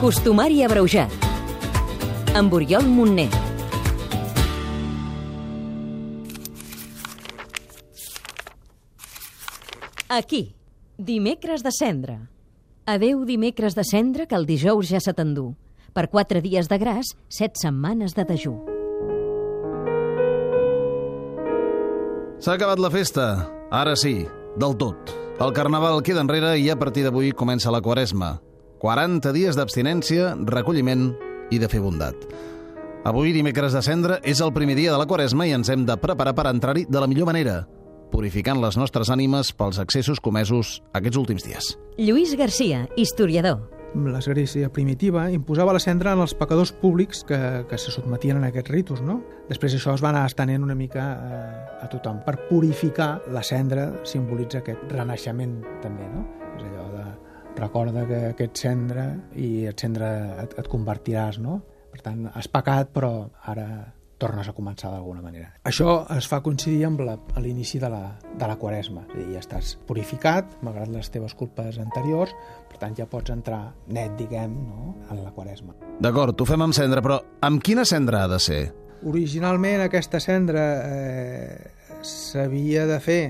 Costumari abreujat. Amb Oriol Montner. Aquí, dimecres de cendra. Adeu dimecres de cendra, que el dijous ja se t'endú. Per quatre dies de gras, set setmanes de dejú. S'ha acabat la festa. Ara sí, del tot. El carnaval queda enrere i a partir d'avui comença la quaresma. 40 dies d'abstinència, recolliment i de fer bondat. Avui, dimecres de cendra, és el primer dia de la quaresma i ens hem de preparar per entrar-hi de la millor manera, purificant les nostres ànimes pels excessos comesos aquests últims dies. Lluís Garcia, historiador. L'Església primitiva imposava la cendra en els pecadors públics que, que se sotmetien a aquests ritus, no? Després això es va anar estenent una mica a, a tothom. Per purificar, la cendra simbolitza aquest renaixement també, no? Recorda que, que ets cendra i et cendra et, et convertiràs, no? Per tant, has pecat, però ara tornes a començar d'alguna manera. Això es fa coincidir amb l'inici de, la, de la quaresma. És a dir, ja estàs purificat, malgrat les teves culpes anteriors, per tant ja pots entrar net, diguem, no? en la quaresma. D'acord, ho fem amb cendra, però amb quina cendra ha de ser? Originalment aquesta cendra eh, s'havia de fer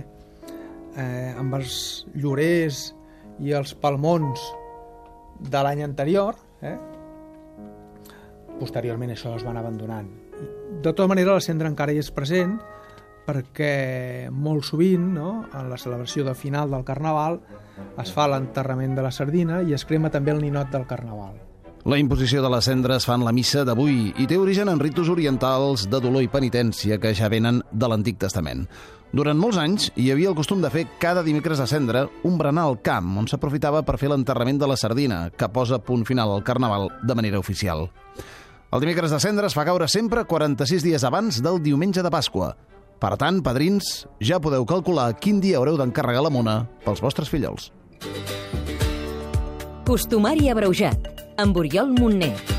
eh, amb els llorers i els palmons de l'any anterior. Eh? Posteriorment això es van abandonant. De tota manera, la cendra encara hi és present perquè molt sovint, no, en la celebració de final del Carnaval, es fa l'enterrament de la sardina i es crema també el ninot del Carnaval. La imposició de la cendra es fa en la missa d'avui i té origen en ritus orientals de dolor i penitència que ja venen de l'Antic Testament. Durant molts anys hi havia el costum de fer cada dimecres de cendra un berenar al camp on s'aprofitava per fer l'enterrament de la sardina, que posa punt final al Carnaval de manera oficial. El dimecres de cendra es fa caure sempre 46 dies abans del diumenge de Pasqua. Per tant, padrins, ja podeu calcular quin dia haureu d'encarregar la mona pels vostres fillols. Costumari abreujat. Amb Oriol Montner.